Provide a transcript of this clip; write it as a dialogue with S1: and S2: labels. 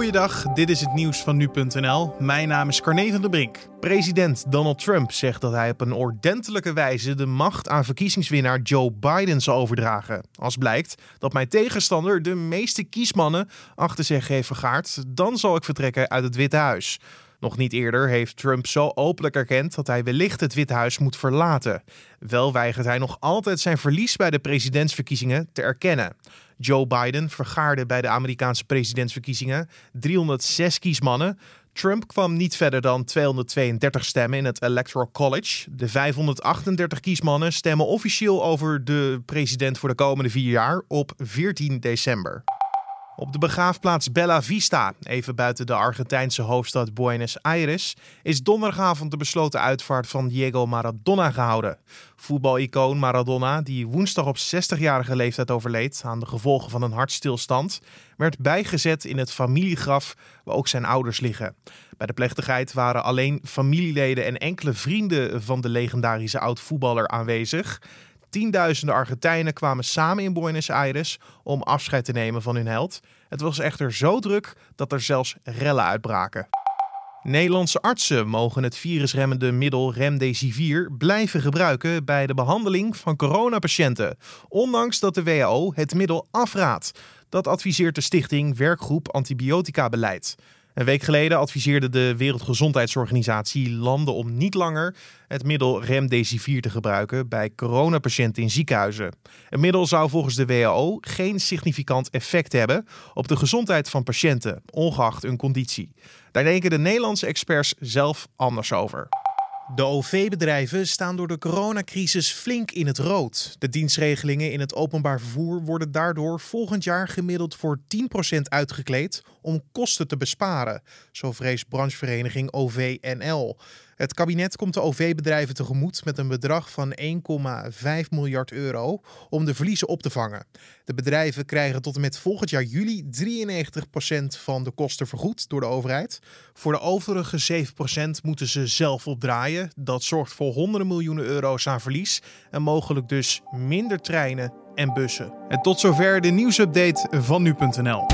S1: Goeiedag, dit is het nieuws van nu.nl. Mijn naam is Carne van der Brink. President Donald Trump zegt dat hij op een ordentelijke wijze de macht aan verkiezingswinnaar Joe Biden zal overdragen. Als blijkt dat mijn tegenstander de meeste kiesmannen achter zich heeft vergaard, dan zal ik vertrekken uit het Witte Huis. Nog niet eerder heeft Trump zo openlijk erkend dat hij wellicht het Witte Huis moet verlaten. Wel weigert hij nog altijd zijn verlies bij de presidentsverkiezingen te erkennen. Joe Biden vergaarde bij de Amerikaanse presidentsverkiezingen 306 kiesmannen. Trump kwam niet verder dan 232 stemmen in het Electoral College. De 538 kiesmannen stemmen officieel over de president voor de komende vier jaar op 14 december. Op de begraafplaats Bella Vista, even buiten de Argentijnse hoofdstad Buenos Aires, is donderdagavond de besloten uitvaart van Diego Maradona gehouden. Voetbalicoon Maradona, die woensdag op 60-jarige leeftijd overleed aan de gevolgen van een hartstilstand, werd bijgezet in het familiegraf waar ook zijn ouders liggen. Bij de plechtigheid waren alleen familieleden en enkele vrienden van de legendarische oud-voetballer aanwezig. Tienduizenden Argentijnen kwamen samen in Buenos Aires om afscheid te nemen van hun held. Het was echter zo druk dat er zelfs rellen uitbraken. Nederlandse artsen mogen het virusremmende middel Remdesivir blijven gebruiken bij de behandeling van coronapatiënten, ondanks dat de WHO het middel afraadt. Dat adviseert de stichting Werkgroep Antibiotica Beleid. Een week geleden adviseerde de Wereldgezondheidsorganisatie landen om niet langer het middel Remdesivir te gebruiken bij coronapatiënten in ziekenhuizen. Het middel zou volgens de WHO geen significant effect hebben op de gezondheid van patiënten, ongeacht hun conditie. Daar denken de Nederlandse experts zelf anders over. De OV-bedrijven staan door de coronacrisis flink in het rood. De dienstregelingen in het openbaar vervoer worden daardoor volgend jaar gemiddeld voor 10% uitgekleed om kosten te besparen, zo vreest branchevereniging OVNL. Het kabinet komt de OV-bedrijven tegemoet met een bedrag van 1,5 miljard euro om de verliezen op te vangen. De bedrijven krijgen tot en met volgend jaar juli 93% van de kosten vergoed door de overheid. Voor de overige 7% moeten ze zelf opdraaien. Dat zorgt voor honderden miljoenen euro's aan verlies en mogelijk dus minder treinen en bussen. En tot zover de nieuwsupdate van nu.nl.